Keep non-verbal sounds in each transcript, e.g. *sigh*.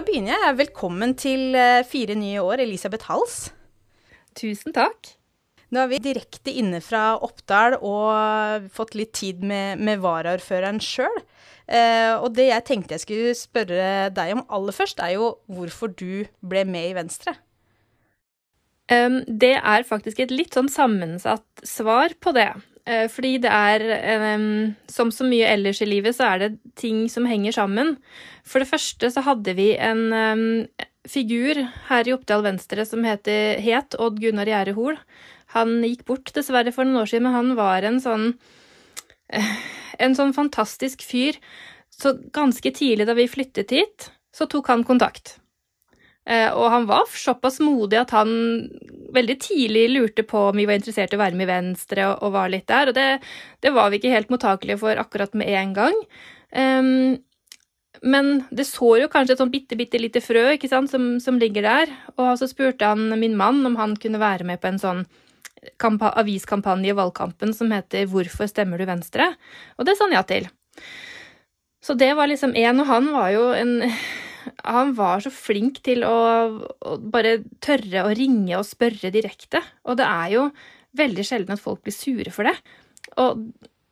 Da begynner jeg. Velkommen til eh, fire nye år, Elisabeth Hals. Tusen takk. Nå er vi direkte inne fra Oppdal og fått litt tid med, med varaordføreren sjøl. Eh, og det jeg tenkte jeg skulle spørre deg om aller først, er jo hvorfor du ble med i Venstre. Um, det er faktisk et litt sånn sammensatt svar på det. Uh, fordi det er um, Som så mye ellers i livet, så er det ting som henger sammen. For det første så hadde vi en um, figur her i Oppdal Venstre som heter, het Odd Gunnar Gjære Hoel. Han gikk bort dessverre for noen år siden, men han var en sånn uh, En sånn fantastisk fyr. Så ganske tidlig da vi flyttet hit, så tok han kontakt. Eh, og han var såpass modig at han veldig tidlig lurte på om vi var interessert i å være med i Venstre, og, og var litt der. Og det, det, var vi ikke helt mottakelige for akkurat med en gang. Um, men det så jo kanskje et sånn bitte, bitte lite frø ikke sant, som, som, ligger der. Og så spurte han min mann om han kunne være med på en sånn aviskampanje i valgkampen som heter 'Hvorfor stemmer du Venstre?' Og det sa han ja til. Så det var liksom én, og han var jo en han var så flink til å, å, bare tørre å ringe og spørre direkte. Og det er jo veldig sjelden at folk blir sure for det. Og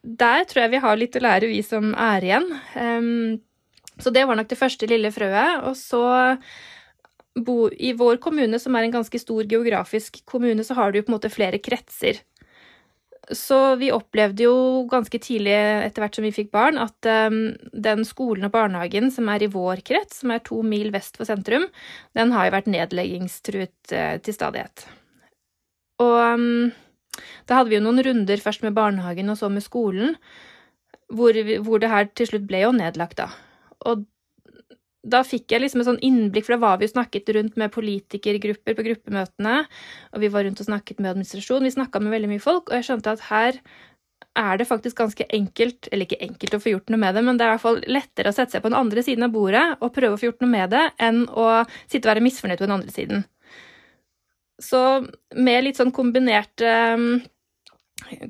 der tror jeg vi har litt å lære, vi som er igjen. Um, så det var nok det første lille frøet. Og så bo, i vår kommune, som er en ganske stor geografisk kommune, så har du på en måte flere kretser. Så vi opplevde jo ganske tidlig etter hvert som vi fikk barn, at um, den skolen og barnehagen som er i vår krets, som er to mil vest for sentrum, den har jo vært nedleggingstruet uh, til stadighet. Og um, da hadde vi jo noen runder først med barnehagen og så med skolen, hvor, hvor det her til slutt ble jo nedlagt, da. Og da fikk jeg liksom et sånn innblikk, for da var vi jo snakket rundt med politikergrupper på gruppemøtene, og vi var rundt og snakket med administrasjon, vi snakka med veldig mye folk, og jeg skjønte at her er det faktisk ganske enkelt, eller ikke enkelt å få gjort noe med det, men det er i hvert fall lettere å sette seg på den andre siden av bordet og prøve å få gjort noe med det, enn å sitte og være misfornøyd på den andre siden. Så med litt sånn kombinert,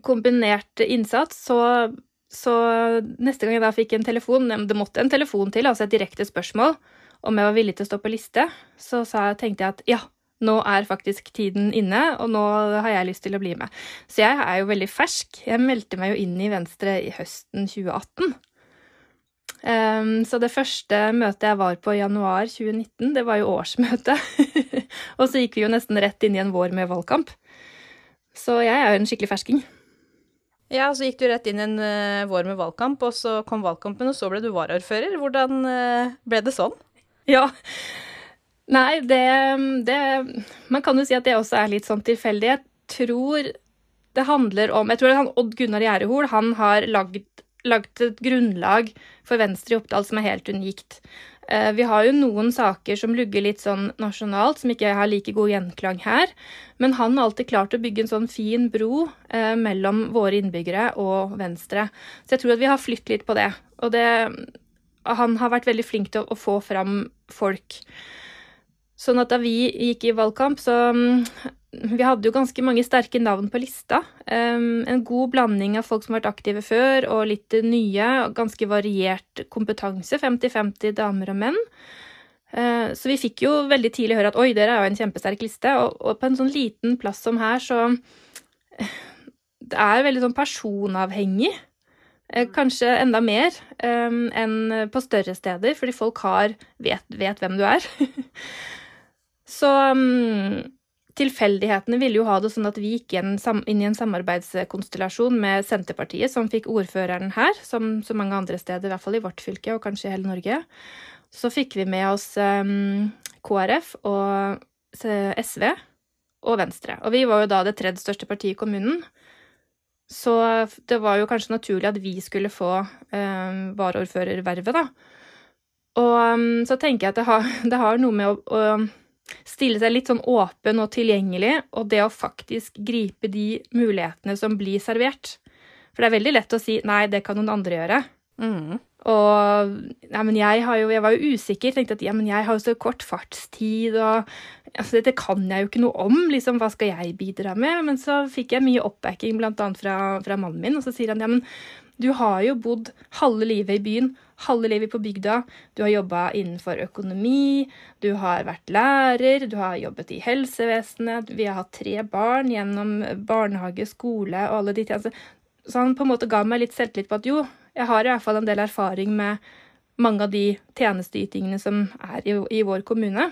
kombinert innsats, så så neste gang jeg da fikk en telefon, det måtte en telefon til, altså et direkte spørsmål om jeg var villig til å stå på liste, så jeg, tenkte jeg at ja, nå er faktisk tiden inne, og nå har jeg lyst til å bli med. Så jeg er jo veldig fersk. Jeg meldte meg jo inn i Venstre i høsten 2018. Um, ehm, så det første møtet jeg var på i januar 2019, det var jo årsmøtet. *laughs* og så gikk vi jo nesten rett inn i en vår med valgkamp. Så jeg er jo en skikkelig fersking. Ja, så gikk du rett inn en uh, vår med valgkamp, og så kom valgkampen, og så ble du varaordfører. Hvordan uh, ble det sånn? Ja, nei, det, det Man kan jo si at det også er litt sånn tilfeldig. Jeg tror det handler om Jeg tror det han Odd Gunnar Gjærehol han har lagd, lagd et grunnlag for Venstre i Oppdal som er helt unikt. Eh, vi har jo noen saker som lugger litt sånn nasjonalt, som ikke har like god gjenklang her. Men han har alltid klart å bygge en sånn fin bro eh, mellom våre innbyggere og Venstre. Så jeg tror at vi har flytt litt på det. Og det, han har vært veldig flink til å, å få fram folk. Sånn at da vi gikk i valgkamp, så vi hadde jo ganske mange sterke navn på lista. Um, en god blanding av folk som har vært aktive før, og litt nye. og Ganske variert kompetanse. 50-50 damer og menn. Uh, så vi fikk jo veldig tidlig høre at oi, dere er jo en kjempesterk liste. Og, og, på en sånn liten plass som her, så Det er veldig sånn personavhengig. Uh, kanskje enda mer um, enn på større steder, fordi folk har vet, vet hvem du er. *laughs* så um, tilfeldighetene ville jo ha det sånn at vi gikk inn i en samarbeidskonstellasjon med Senterpartiet, som fikk ordføreren her, som så mange andre steder, i hvert fall i vårt fylke, og kanskje i hele Norge. Så fikk vi med oss um, KrF og SV og Venstre. Og vi var jo da det tredje største partiet i kommunen. Så det var jo kanskje naturlig at vi skulle få um, varaordførervervet, da. Og um, så tenker jeg at det har, *laughs* det har noe med å, å stille seg litt sånn åpen og tilgjengelig, og det å faktisk gripe de mulighetene som blir servert. For det er veldig lett å si 'nei, det kan noen andre gjøre'. Mm. Og ja, jeg, jo, jeg var jo usikker. Tenkte at ja, jeg har jo så kort fartstid, og altså, dette kan jeg jo ikke noe om. liksom, Hva skal jeg bidra med? Men så fikk jeg mye oppbacking, annet fra, fra mannen min, og så sier han ja, men Du har jo bodd halve livet i byen, halve livet på bygda. Du har jobba innenfor økonomi, du har vært lærer, du har jobbet i helsevesenet. Vi har hatt tre barn gjennom barnehage, skole og alle de tjenestene. Så han på en måte ga meg litt selvtillit på at jo, jeg har i hvert fall en del erfaring med mange av de tjenesteytingene som er i, i vår kommune.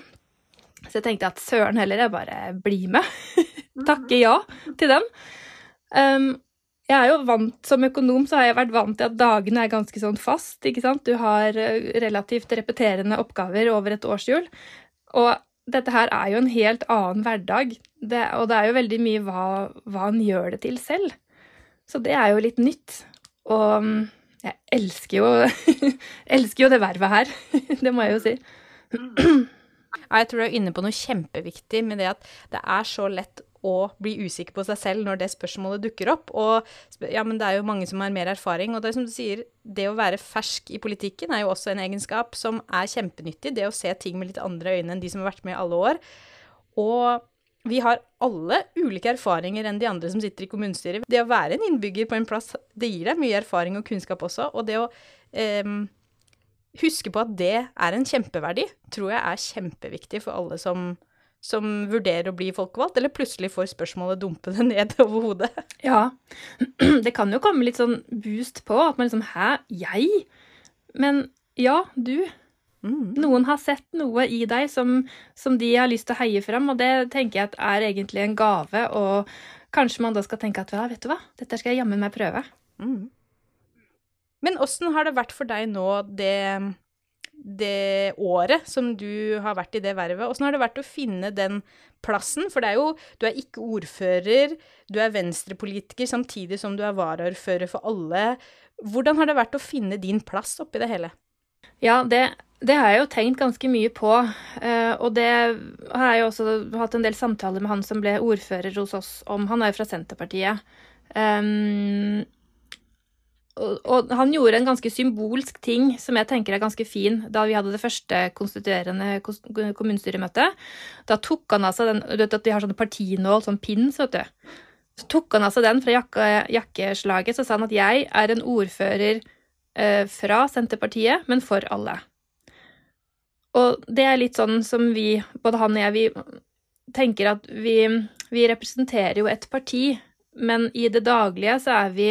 Så jeg tenkte at søren heller, jeg bare blir med. *laughs* Takke ja til den. Um, jeg er jo vant, Som økonom så har jeg vært vant til at dagene er ganske sånn fast. ikke sant? Du har eh, relativt repeterende oppgaver over et årshjul. Og dette her er jo en helt annen hverdag, det, og det er jo veldig mye hva, hva han gjør det til selv. Så det er jo litt nytt. Og mm, jeg elsker jo, *laughs* elsker jo det vervet her. *laughs* det må jeg jo si. Jeg tror du er inne på noe kjempeviktig med det at det er så lett å bli usikker på seg selv når det spørsmålet dukker opp. Og ja, men det er jo mange som har mer erfaring. Og det er som du sier, det å være fersk i politikken er jo også en egenskap som er kjempenyttig. Det å se ting med litt andre øyne enn de som har vært med i alle år. Og vi har alle ulike erfaringer enn de andre som sitter i kommunestyret. Det å være en innbygger på en plass, det gir deg mye erfaring og kunnskap også. Og det å eh, huske på at det er en kjempeverdi, tror jeg er kjempeviktig for alle som, som vurderer å bli folkevalgt, eller plutselig får spørsmålet dumpende ned *laughs* over hodet. Ja, *clears throat* det kan jo komme litt sånn boost på at man liksom Hæ, jeg? Men ja, du. Mm. Noen har sett noe i deg som, som, de har lyst til å heie fram, og det tenker jeg at er egentlig en gave. Og kanskje man da skal tenke at ja, vet du hva, dette skal jeg jammen meg prøve. Mm. Men åssen har det vært for deg nå det, det året som du har vært i det vervet? Åssen har det vært å finne den plassen? For det er jo, du er ikke ordfører, du er venstrepolitiker samtidig som du er varaordfører for alle. Hvordan har det vært å finne din plass oppi det hele? Ja, det, det har jeg jo tenkt ganske mye på. Eh, og det har jeg jo også hatt en del samtaler med han som ble ordfører hos oss om. Han er jo fra Senterpartiet. Um, og, og, han gjorde en ganske symbolsk ting som jeg tenker er ganske fin, da vi hadde det første konstituerende kommunestyremøtet. Da tok han altså den Du vet at de har sånne partinål, sånn pins, vet du. Så tok han altså den fra jakke, jakkeslaget, så sa han at jeg er en ordfører fra Senterpartiet, men for alle. Og det er litt sånn som vi, både han og jeg, vi tenker at vi, vi representerer jo et parti, men i det daglige så er vi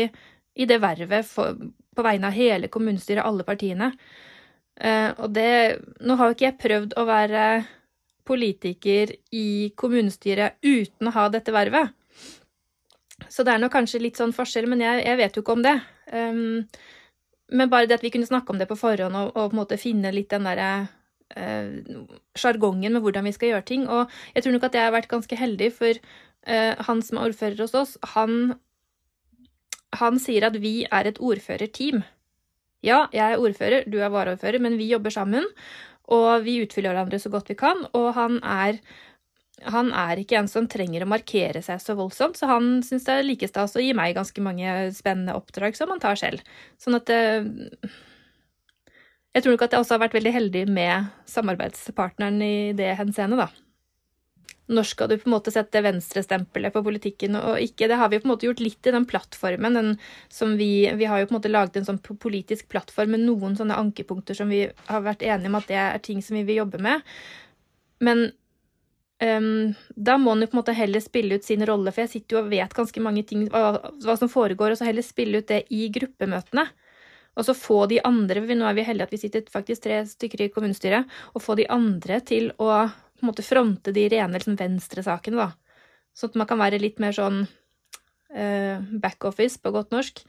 i det vervet for, på vegne av hele kommunestyret, alle partiene. Uh, og det Nå har jo ikke jeg prøvd å være politiker i kommunestyret uten å ha dette vervet. Så det er nok kanskje litt sånn forskjell, men jeg, jeg vet jo ikke om det. Um, men bare det at vi kunne snakke om det på forhånd og, og på en måte finne litt den derre eh, sjargongen med hvordan vi skal gjøre ting. Og jeg tror nok at jeg har vært ganske heldig, for uh, han som er ordfører hos oss, han, han sier at vi er et ordførerteam. Ja, jeg er ordfører, du er varaordfører, men vi jobber sammen. Og vi utfyller hverandre så godt vi kan. Og han er han er ikke en som trenger å markere seg så voldsomt, så han syns det er like stas å gi meg ganske mange spennende oppdrag som han tar selv. Sånn at eh, Jeg tror nok at jeg også har vært veldig heldig med samarbeidspartneren i det henseende, da. Når skal du på en måte sette venstrestempelet på politikken og ikke? Det har vi på en måte gjort litt i den plattformen. Den som vi, vi har jo på en måte laget en sånn politisk plattform med noen sånne ankepunkter som vi har vært enige om at det er ting som vi vil jobbe med. Men Um, da må han jo på en måte heller spille ut sin rolle, for jeg sitter jo og vet ganske mange ting hva, hva, som foregår, og så heller spille ut det i gruppemøtene. Og så få de andre Nå er vi heldige at vi sitter faktisk tre stykker i kommunestyret. Og få de andre til å på en måte fronte de rene liksom, venstresakene, da. Sånn at man kan være litt mer sånn uh, backoffice på godt norsk.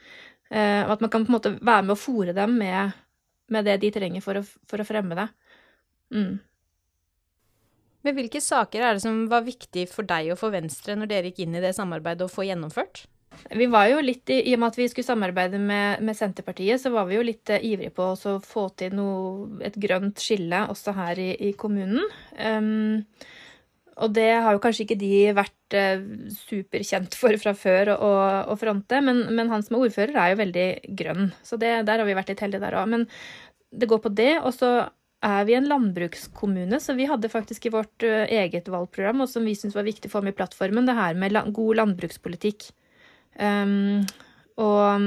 Uh, at man kan på en måte være med å fòre dem med, med det de trenger for å, for å fremme det. Mm. Men hvilke saker er det som var viktig for deg og for Venstre når dere gikk inn i det samarbeidet og få gjennomført? Vi var jo litt, I og med at vi skulle samarbeide med, med Senterpartiet, så var vi jo litt uh, ivrige på å få til noe, et grønt skille også her i, i kommunen. Um, og det har jo kanskje ikke de vært uh, superkjent for fra før å, å fronte, men, men, han som er ordfører, er jo veldig grønn. Så det, der har vi vært litt heldige der òg. Men det går på det. Og så er vi en landbrukskommune, så vi hadde faktisk i vårt eh, eget valgprogram, og som vi syntes var viktig å få med i plattformen, det her med god landbrukspolitikk. Um, og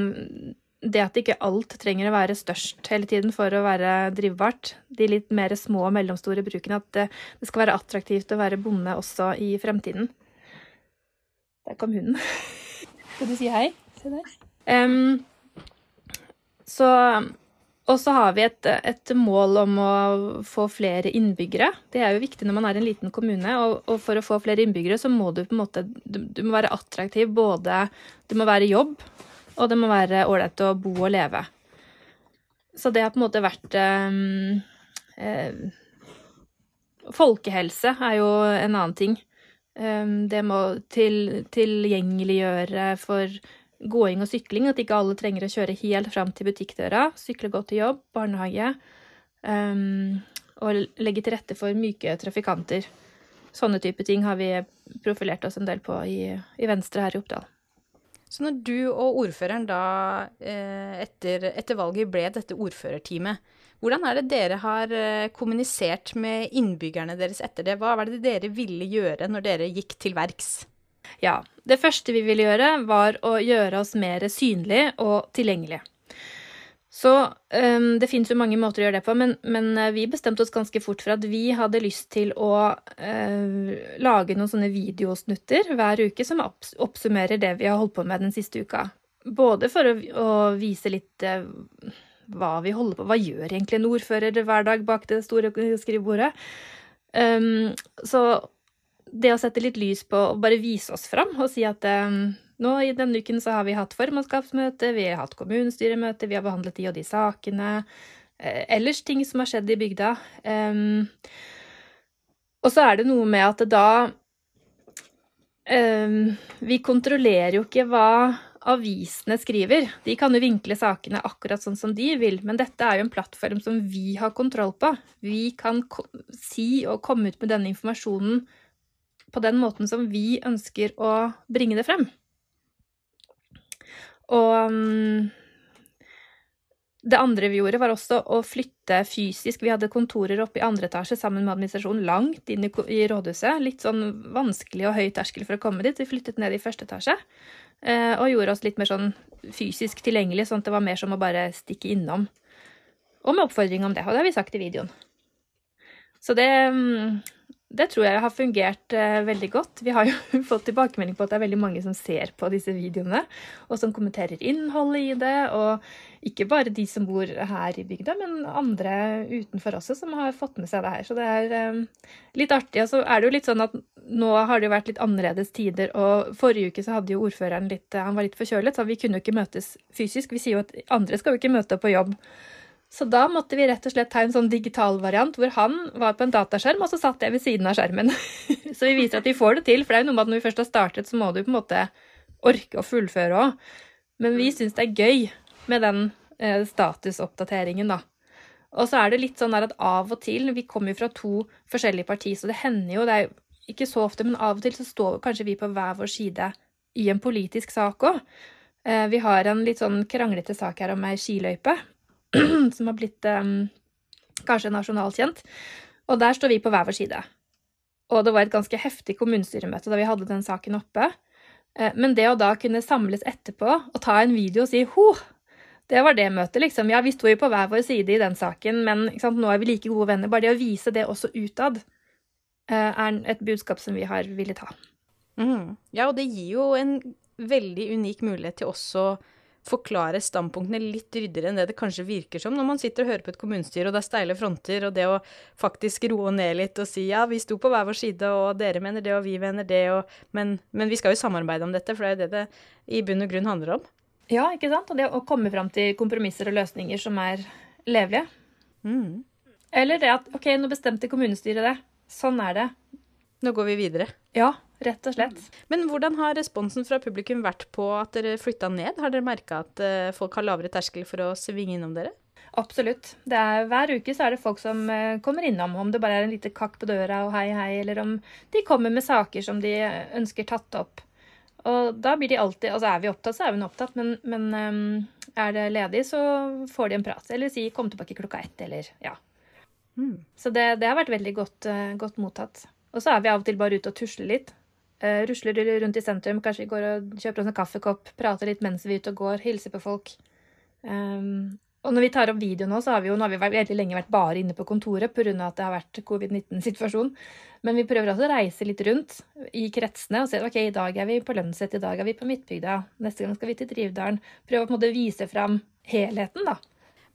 det at ikke alt trenger å være størst hele tiden for å være drivbart. De litt mer små og mellomstore brukene. At det, det skal være attraktivt å være bonde også i fremtiden. Der kom hunden. *laughs* Skal du si hei? Se der. Um, så og så har vi et, et, mål om å få flere innbyggere. Det er jo viktig når man er en liten kommune. Og, og for å få flere innbyggere, så må du på en måte du, du, må være attraktiv. Både Det må være jobb, og det må være ålreit å bo og leve. Så det har på en måte vært um, eh, Folkehelse er jo en annen ting. Um, det må til, tilgjengeliggjøre for gåing og sykling, at ikke alle trenger å kjøre helt fram til butikkdøra. Sykle godt til jobb, barnehage. Um, og legge til rette for myke trafikanter. Sånne type ting har vi profilert oss en del på i, i Venstre her i Oppdal. Så når du og ordføreren da eh, etter, etter valget ble dette ordførerteamet, hvordan er det dere har eh, kommunisert med innbyggerne deres etter det? Hva var det dere ville gjøre når dere gikk til verks? Ja. Det første vi ville gjøre, var å gjøre oss mer synlige og tilgjengelige. Så um, det fins jo mange måter å gjøre det på, men, men, eh, vi bestemte oss ganske fort for at vi hadde lyst til å uh, lage noen sånne videosnutter hver uke som oppsummerer det vi har holdt på med den siste uka. Både for å, å vise litt uh, hva vi holder på Hva gjør egentlig en ordfører hver dag bak det store skrivebordet? Um, så det å sette litt lys på og bare vise oss fram og si at um, nå i denne uken så har vi hatt formannskapsmøte, vi har hatt kommunestyremøte, vi har behandlet de og de sakene. Eh, ellers ting som har skjedd i bygda. Um, og så er det noe med at da um, Vi kontrollerer jo ikke hva avisene skriver. De kan jo vinkle sakene akkurat sånn som de vil, men dette er jo en plattform som vi har kontroll på. Vi kan si og komme ut med denne informasjonen på den måten som vi ønsker å bringe det frem. Og um, det andre vi gjorde, var også å flytte fysisk. Vi hadde kontorer oppe i andre etasje sammen med administrasjonen, langt inn i, rådhuset. Litt sånn vanskelig og høy terskel for å komme dit. Vi flyttet ned i første etasje eh, og gjorde oss litt mer sånn fysisk tilgjengelig, sånn at det var mer som å bare stikke innom. Og med oppfordring om det. Og det har vi sagt i videoen. Så det um, det tror jeg har fungert eh, veldig godt. Vi har jo *laughs* fått tilbakemelding på at det er veldig mange som ser på disse videoene, og som kommenterer innholdet i det. Og ikke bare de som bor her i bygda, men andre utenfor også som har fått med seg det her. Så det er eh, litt artig. Og så er det jo litt sånn at nå har det jo vært litt annerledes tider, og forrige uke så hadde jo ordføreren litt Han var litt forkjølet, så vi kunne jo ikke møtes fysisk. Vi sier jo at andre skal jo ikke møte på jobb. Så da måtte vi rett og slett ta en sånn digital variant hvor han var på en dataskjerm, og så satt jeg ved siden av skjermen. *laughs* så vi viser at vi får det til, for det er jo noe med at når vi først har startet, så må du på en måte orke å fullføre òg. Men vi syns det er gøy med den eh, statusoppdateringen, da. Og så er det litt sånn at av og til Vi kommer jo fra to forskjellige partier, så det hender jo, det er jo ikke så ofte, men av og til så står kanskje vi på hver vår side i en politisk sak òg. Eh, vi har en litt sånn kranglete sak her om ei skiløype *clears throat* som har blitt um, kanskje nasjonalt kjent. Og der står vi på hver vår side. Og det var et ganske heftig kommunestyremøte da vi hadde den saken oppe. Eh, men det å da kunne samles etterpå og ta en video og si ho, det var det møtet, liksom. Ja, vi sto jo på hver vår side i den saken, men nå er vi like gode venner. Bare det å vise det også utad eh, er et budskap som vi har villet ha. Mm. Ja, og det gir jo en veldig unik mulighet til også forklare standpunktene litt ryddigere enn det det kanskje virker som når man sitter og hører på et kommunestyre, og det er steile fronter, og det å faktisk roe ned litt og si ja, vi sto på hver vår side, og dere mener det, og vi mener det, og men, men, vi skal jo samarbeide om dette, for det er jo det det i bunn og grunn handler om. Ja, ikke sant? Og det å komme fram til kompromisser og løsninger som er levelige. Mm. Eller det at OK, nå bestemte kommunestyret det. Sånn er det. Nå går vi videre. Ja, rett og slett. Men hvordan har responsen fra publikum vært på at dere flytta ned? Har dere merka at uh, folk har lavere terskel for å svinge innom dere? Absolutt. Er, hver uke så er det folk som uh, kommer innom, om det bare er en liten kakk på døra og hei, hei, eller om de kommer med saker som de ønsker tatt opp. Og da blir de alltid Altså er vi opptatt, så er vi opptatt, men, men er det ledig, så får de en prat. Eller si 'kom tilbake klokka ett', eller ja. Mm. Så det, det, har vært veldig godt, godt mottatt. Og så er vi av og til bare ute og tusler litt. Uh, rusler rundt i sentrum, kanskje vi går og kjøper oss en kaffekopp, prater litt mens vi er ute og går, hilser på folk. Um, og når vi tar opp video nå, så har vi jo nå har vi veldig lenge vært bare inne på kontoret pga. at det har vært covid-19-situasjon. Men vi prøver også å reise litt rundt i kretsene og se ok, i dag er vi på Lønset, i dag er vi på Midtbygda, neste gang skal vi til Drivdalen. Prøve å på en måte vise fram helheten, da.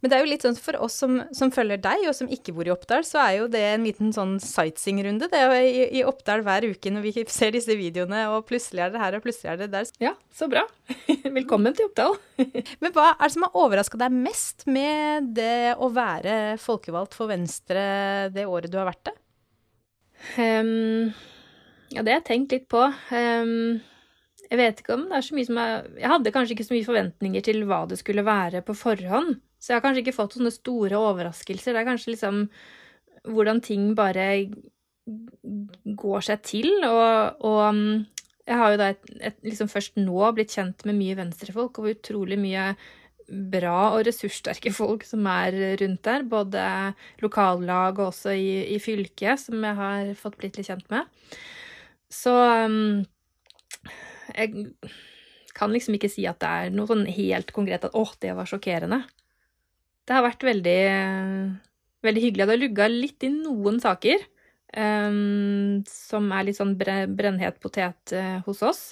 Men det er jo litt sånn for oss som, som, følger deg, og som ikke bor i Oppdal, så er jo det en liten sånn sightseeing-runde. Det er jo i, i, Oppdal hver uke når vi *laughs* ser disse videoene, og plutselig er det her, og plutselig er det der. Ja, så bra. *laughs* Velkommen til Oppdal. *laughs* Men hva er det som har overraska deg mest med det å være folkevalgt for Venstre det året du har vært det? Um, ja, det har jeg tenkt litt på. Um, jeg vet ikke om det er så mye som er Jeg hadde kanskje ikke så mye forventninger til hva det skulle være på forhånd. Så jeg har kanskje ikke fått sånne store overraskelser. Det er kanskje liksom hvordan ting bare går seg til. Og, og mm, jeg har jo da et, et, liksom først nå blitt kjent med mye venstrefolk, og utrolig mye bra og ressurssterke folk som er rundt der. Både lokallag og også i, i fylket, som jeg har fått blitt litt kjent med. Så um, jeg kan liksom ikke si at det er noe sånn helt konkret at 'å, det var sjokkerende'. Det har vært veldig, veldig hyggelig. Det har lugga litt i noen saker um, som er litt sånn brennhet potet uh, hos oss.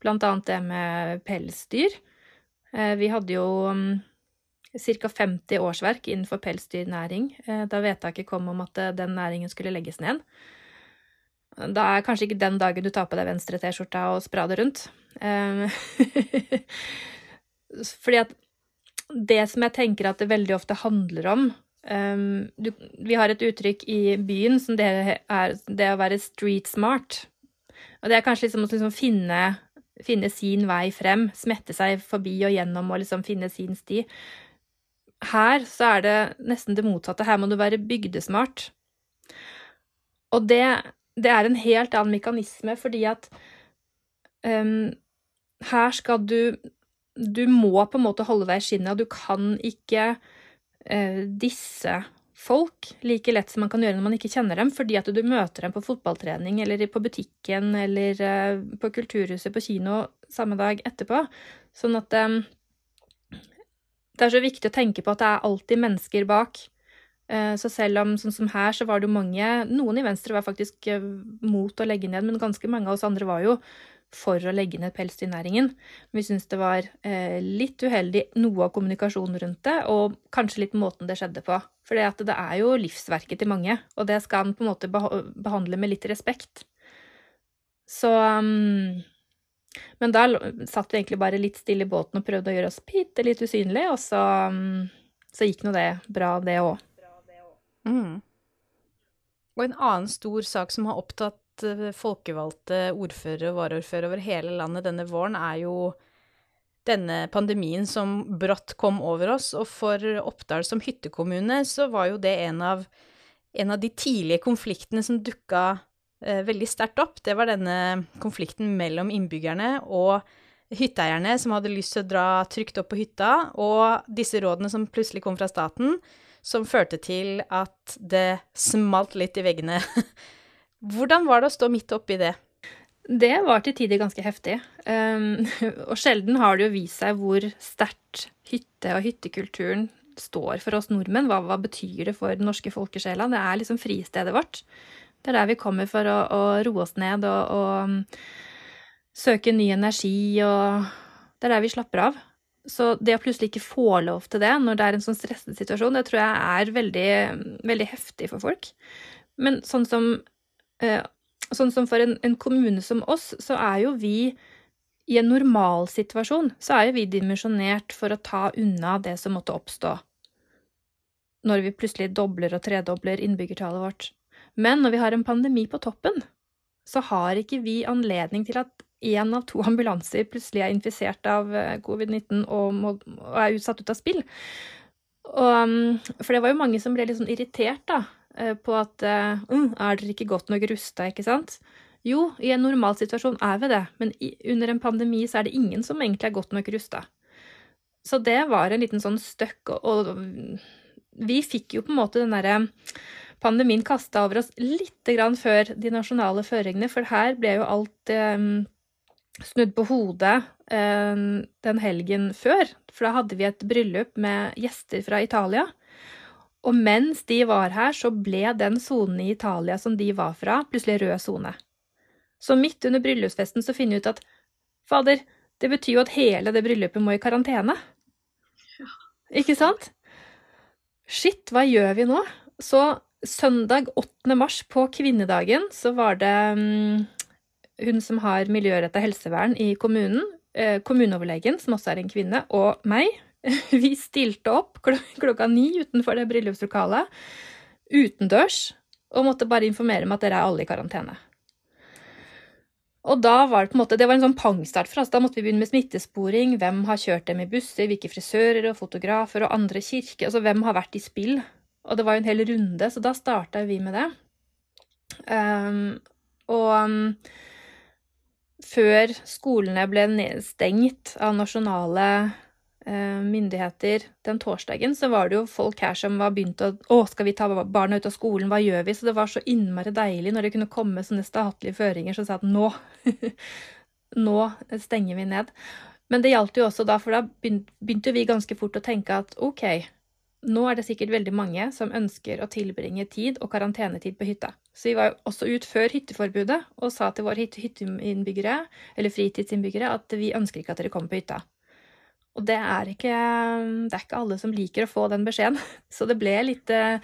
Blant annet det med pelsdyr. Uh, vi hadde jo um, ca. 50 årsverk innenfor pelsdyrnæring uh, da vedtaket kom om at den næringen skulle legges ned. Da er kanskje ikke den dagen du tar på deg venstre T-skjorta og sprader rundt. Um, *laughs* fordi at det som jeg tenker at det veldig ofte handler om um, du, Vi har et uttrykk i byen som det er det å være street smart. Og det er kanskje liksom å liksom finne, finne, sin vei frem, smette seg forbi og gjennom og liksom finne sin sti. Her så er det nesten det motsatte. Her må du være bygdesmart. Og det, det er en helt annen mekanisme, fordi at um, her skal du du må på en måte holde deg i skinnet, og du kan ikke eh, disse folk like lett som man kan gjøre når man ikke kjenner dem, fordi at du møter dem på fotballtrening eller på butikken eller eh, på kulturhuset på kino samme dag etterpå. Sånn at eh, det er så viktig å tenke på at det er alltid mennesker bak. Eh, så selv om, sånn som her, så var det jo mange Noen i Venstre var faktisk eh, mot å legge ned, men ganske mange av oss andre var jo for å legge ned pelsdyrnæringen. Vi syns det var eh, litt uheldig noe av kommunikasjonen rundt det, og kanskje litt måten det skjedde på. For det er jo livsverket til mange, og det skal en på en måte behandle med litt respekt. Så um, Men da satt vi egentlig bare litt stille i båten og prøvde å gjøre oss bitte litt usynlige, og så, um, så gikk nå det bra, det òg. Mm. Og en annen stor sak som har opptatt Eh, folkevalgte ordførere og varaordførere over hele landet denne våren, er jo denne pandemien som brått kom over oss. Og for Oppdal som hyttekommune så var jo det en av, en av de tidlige konfliktene som dukka eh, veldig sterkt opp. Det var denne konflikten mellom innbyggerne og hytteeierne som hadde lyst til å dra trygt opp på hytta, og disse rådene som plutselig kom fra staten, som førte til at det smalt litt i veggene *laughs* Hvordan var det å stå midt oppi det? Det var til tider ganske heftig. Um, *laughs* og sjelden har det jo vist seg hvor sterkt hytte og hyttekulturen står for oss nordmenn. Hva, hva, betyr det for den norske folkesjela? Det er liksom fristedet vårt. Det er der vi kommer for å, å roe oss ned og, og um, søke ny energi, og det er der vi slapper av. Så det å plutselig ikke få lov til det når det er en sånn stresset situasjon, det tror jeg er veldig, veldig heftig for folk. Men sånn som Eh, sånn som for en, en, kommune som oss, så er jo vi i en normalsituasjon så er jo vi dimensjonert for å ta unna det som måtte oppstå når vi plutselig dobler og tredobler innbyggertallet vårt. Men når vi har en pandemi på toppen, så har ikke vi anledning til at én av to *laughs* ambulanser plutselig er infisert av eh, covid-19 og, og, er utsatt ut av spill. Og, mm, for det var jo mange som ble litt sånn irritert, da, Eh, på at mm, Er dere ikke godt nok rusta, ikke sant? Jo, i en normal situasjon er vi det, men i, under en pandemi så er det ingen som egentlig er godt nok rusta. Så det var en liten sånn støkk, og, og vi fikk jo på en måte den derre pandemien kasta over oss litt før de nasjonale føringene, for her ble jo alt um, snudd på hodet eh, den helgen før, for da hadde vi et bryllup med gjester fra Italia. Og mens de var her, så ble den sonen i Italia som de var fra, plutselig rød sone. Så midt under bryllupsfesten så finner vi ut at fader, det betyr jo at hele det bryllupet må i karantene. Ja. Ikke sant? Shit, hva gjør vi nå? Så søndag 8. mars, på kvinnedagen, så var det um, hun som har miljøretta helsevern i kommunen, eh, kommuneoverlegen, som også er en kvinne, og meg. *laughs* Vi stilte opp klokka ni utenfor det bryllupslokalet, utendørs, og måtte bare informere om at dere er alle i karantene. Og da var det på en måte, det var en sånn pangstart for oss. Da måtte vi begynne med smittesporing. Hvem har kjørt dem i busser? Hvilke frisører og fotografer og andre kirker? Altså hvem har vært i spill? Og det var jo en hel runde, så da starta vi med det. Um, og før skolene ble stengt av nasjonale uh, myndigheter den torsdagen, så var det jo folk her som var begynt å Å, skal vi ta barna ut av skolen? Hva gjør vi? Så det var så innmari deilig når det kunne komme sånne statlige føringer som sa at nå *laughs* Nå stenger vi ned. Men det gjaldt jo også da, for da begynte vi ganske fort å tenke at OK, nå er det sikkert veldig mange som ønsker å tilbringe tid og karantenetid på hytta. Så vi var jo også ut før hytteforbudet og sa til våre hytteinnbyggere, eller fritidsinnbyggere, at vi ønsker ikke at dere kommer på hytta. Og det er, ikke, det er ikke alle som liker å få den beskjeden. *laughs* Så det ble litt eh,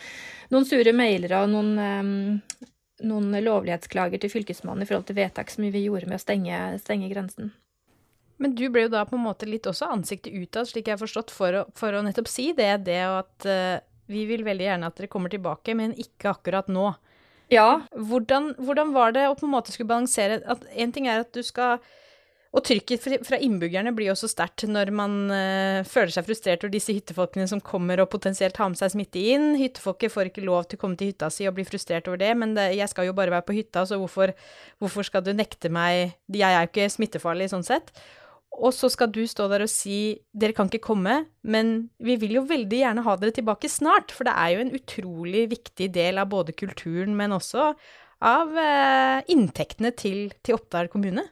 noen sure mailer og noen, eh, noen lovlighetsklager til Fylkesmannen i forhold til vedtak som vi gjorde med å stenge, stenge grensen. Men du ble jo da på en måte litt også ansiktet utad, slik jeg har forstått, for å, for å nettopp si det, det at uh, vi vil veldig gjerne at dere kommer tilbake, men ikke akkurat nå. Ja. Hvordan, hvordan var det å på en måte skulle balansere at En ting er at du skal og trykket fra innbyggerne blir jo så sterkt når man uh, føler seg frustrert over disse hyttefolkene som kommer og potensielt har med seg smitte inn. Hyttefolket får ikke lov til å komme til hytta si og bli frustrert over det, men det, jeg skal jo bare være på hytta, så hvorfor, hvorfor skal du nekte meg Jeg er jo ikke smittefarlig sånn sett. Og så skal du stå der og si dere kan ikke komme, men vi vil jo veldig gjerne ha dere tilbake snart. For det er jo en utrolig viktig del av både kulturen, men også av eh, inntektene til, til Oppdal kommune.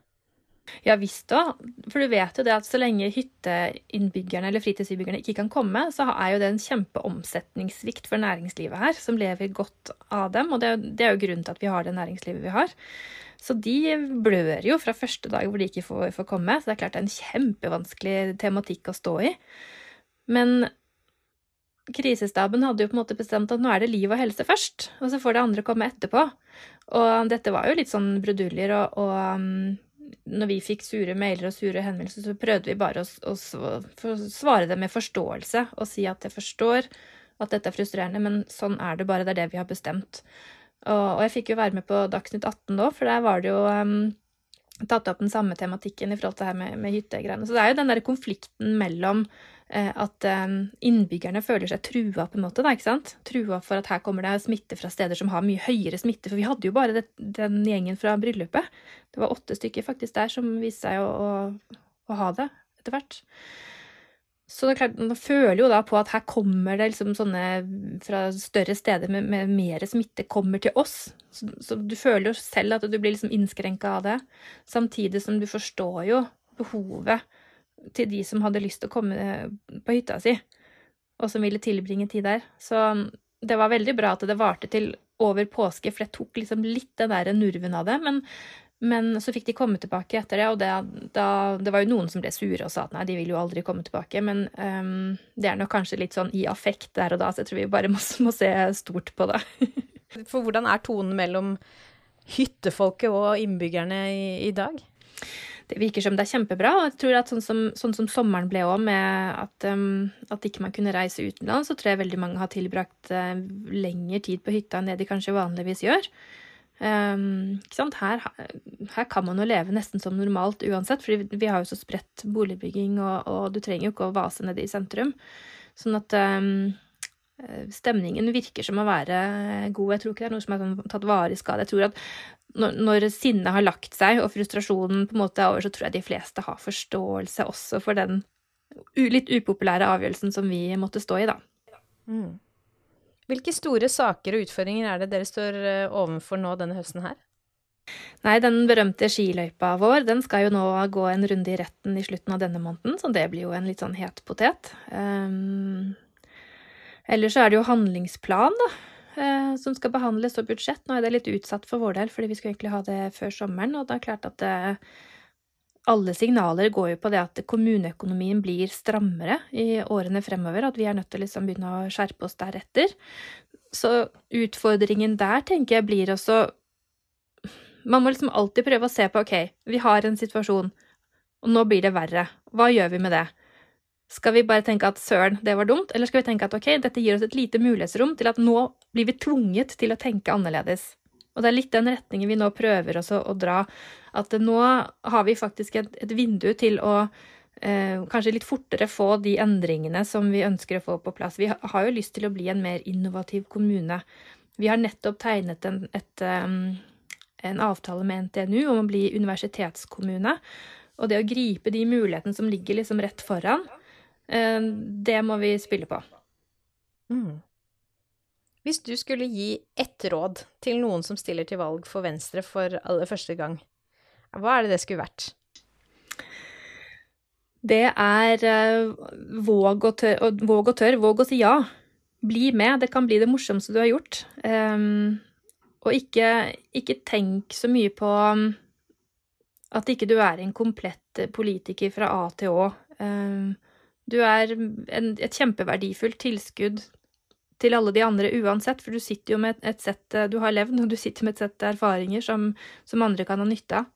Ja visst da, for du vet jo det at så lenge hytteinnbyggerne eller fritidsinnbyggerne ikke kan komme, så er jo det en kjempeomsetningssvikt for næringslivet her, som lever godt av dem. Og det, det er jo grunnen til at vi har det næringslivet vi har. Så de blør jo fra første dag hvor de ikke får, får komme. Så det er klart det er en kjempevanskelig tematikk å stå i. Men krisestaben hadde jo på en måte bestemt at nå er det liv og helse først, og så får det andre komme etterpå. Og dette var jo litt sånn bruduljer, og, og um, når vi fikk sure mailer og sure henvendelser, så prøvde vi bare å, å svare det med forståelse og si at jeg forstår at dette er frustrerende, men sånn er det bare, det er det vi har bestemt. Og, og, jeg fikk jo være med på Dagsnytt 18 da, for der var det jo um, tatt opp den samme tematikken i forhold til det her med, med hyttegreiene. Så det er jo den der konflikten mellom eh, at um, innbyggerne føler seg trua, på en måte, da, ikke sant? Trua for at her kommer det smitte fra steder som har mye høyere smitte. For vi hadde jo bare det, den gjengen fra bryllupet. Det var åtte stykker faktisk der som viste seg å, å, å ha det etter hvert. Så det er klart, man føler jo da på at her kommer det liksom sånne fra større steder med, med mer smitte kommer til oss. Så, så, du føler jo selv at du blir liksom innskrenka av det. Samtidig som du forstår jo behovet til de som hadde lyst til å komme på hytta si, og som ville tilbringe tid der. Så det var veldig bra at det varte til over påske, for det tok liksom litt den der nurven av det. Men men så fikk de komme tilbake etter det, og det, da, det var jo noen som ble sure og sa at nei, de vil jo aldri komme tilbake. Men um, det er nok kanskje litt sånn i affekt der og da, så jeg tror vi bare må, må se stort på det. *laughs* For hvordan er tonen mellom hyttefolket og innbyggerne i, i, dag? Det virker som det er kjempebra. og jeg tror at Sånn som, sånn som sommeren ble òg, med at, um, at ikke man kunne reise utenlands, så tror jeg veldig mange har tilbrakt uh, lengre tid på hytta enn det de kanskje vanligvis gjør. Um, her, her, kan man jo leve nesten som normalt uansett, for vi har jo så spredt boligbygging, og, og, du trenger jo ikke å vase nede i sentrum. Sånn at um, stemningen virker som å være god. Jeg tror ikke det er noe som er tatt tatt varig skade. Jeg tror at når, når sinnet har lagt seg og frustrasjonen på en måte er over, så tror jeg de fleste har forståelse også for den litt upopulære avgjørelsen som vi måtte stå i, da. Mm. Hvilke store saker og utfordringer er det dere står eh, overfor nå denne høsten her? Nei, den berømte skiløypa vår den skal jo nå gå en runde i retten i slutten av denne måneden, så det blir jo en litt sånn het potet. Um, ellers så er det jo handlingsplan, da, uh, som skal behandles, og budsjett. Nå er det litt utsatt for vår del, fordi vi skulle egentlig ha det før sommeren, og det er klart at det, alle signaler går jo på det at kommuneøkonomien blir strammere i årene fremover, at vi er nødt til å liksom begynne å skjerpe oss deretter. Så utfordringen der, tenker jeg, blir også man må liksom alltid prøve å se på OK, vi har en situasjon, og nå blir det verre. Hva gjør vi med det? Skal vi bare tenke at søren, det var dumt, eller skal vi tenke at ok, dette gir oss et lite mulighetsrom til at nå blir vi tvunget til å tenke annerledes? Og det er litt den retningen vi nå prøver også å dra. At nå har vi faktisk et, et vindu til å eh, kanskje litt fortere få de endringene som vi ønsker å få på plass. Vi har jo lyst til å bli en mer innovativ kommune. Vi har nettopp tegnet en, et, um, en avtale med NTNU om å bli universitetskommune. Og det å gripe de mulighetene som ligger liksom rett foran, eh, det må vi spille på. Mm. Hvis du skulle gi ett råd til noen som stiller til valg for Venstre for aller første gang, hva er det det skulle vært? Det er uh, våg og tør, våg og tør, våg å si ja. Bli med, det kan bli det morsomste du har gjort. Um, og ikke, ikke, tenk så mye på um, at ikke du er en komplett politiker fra A til Å. Um, du er en, et kjempeverdifullt tilskudd til alle de andre uansett, for du sitter jo med et, sett eh, du har levd, og du sitter med et sett erfaringer som, som andre kan ha nytte av.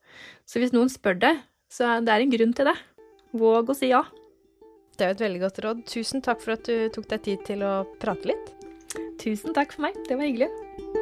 Så hvis noen spør deg, så er det en grunn til det. Våg å si ja. Det er jo et veldig godt råd. Tusen takk for at du tok deg tid til å prate litt. Tusen takk for meg. Det var hyggelig.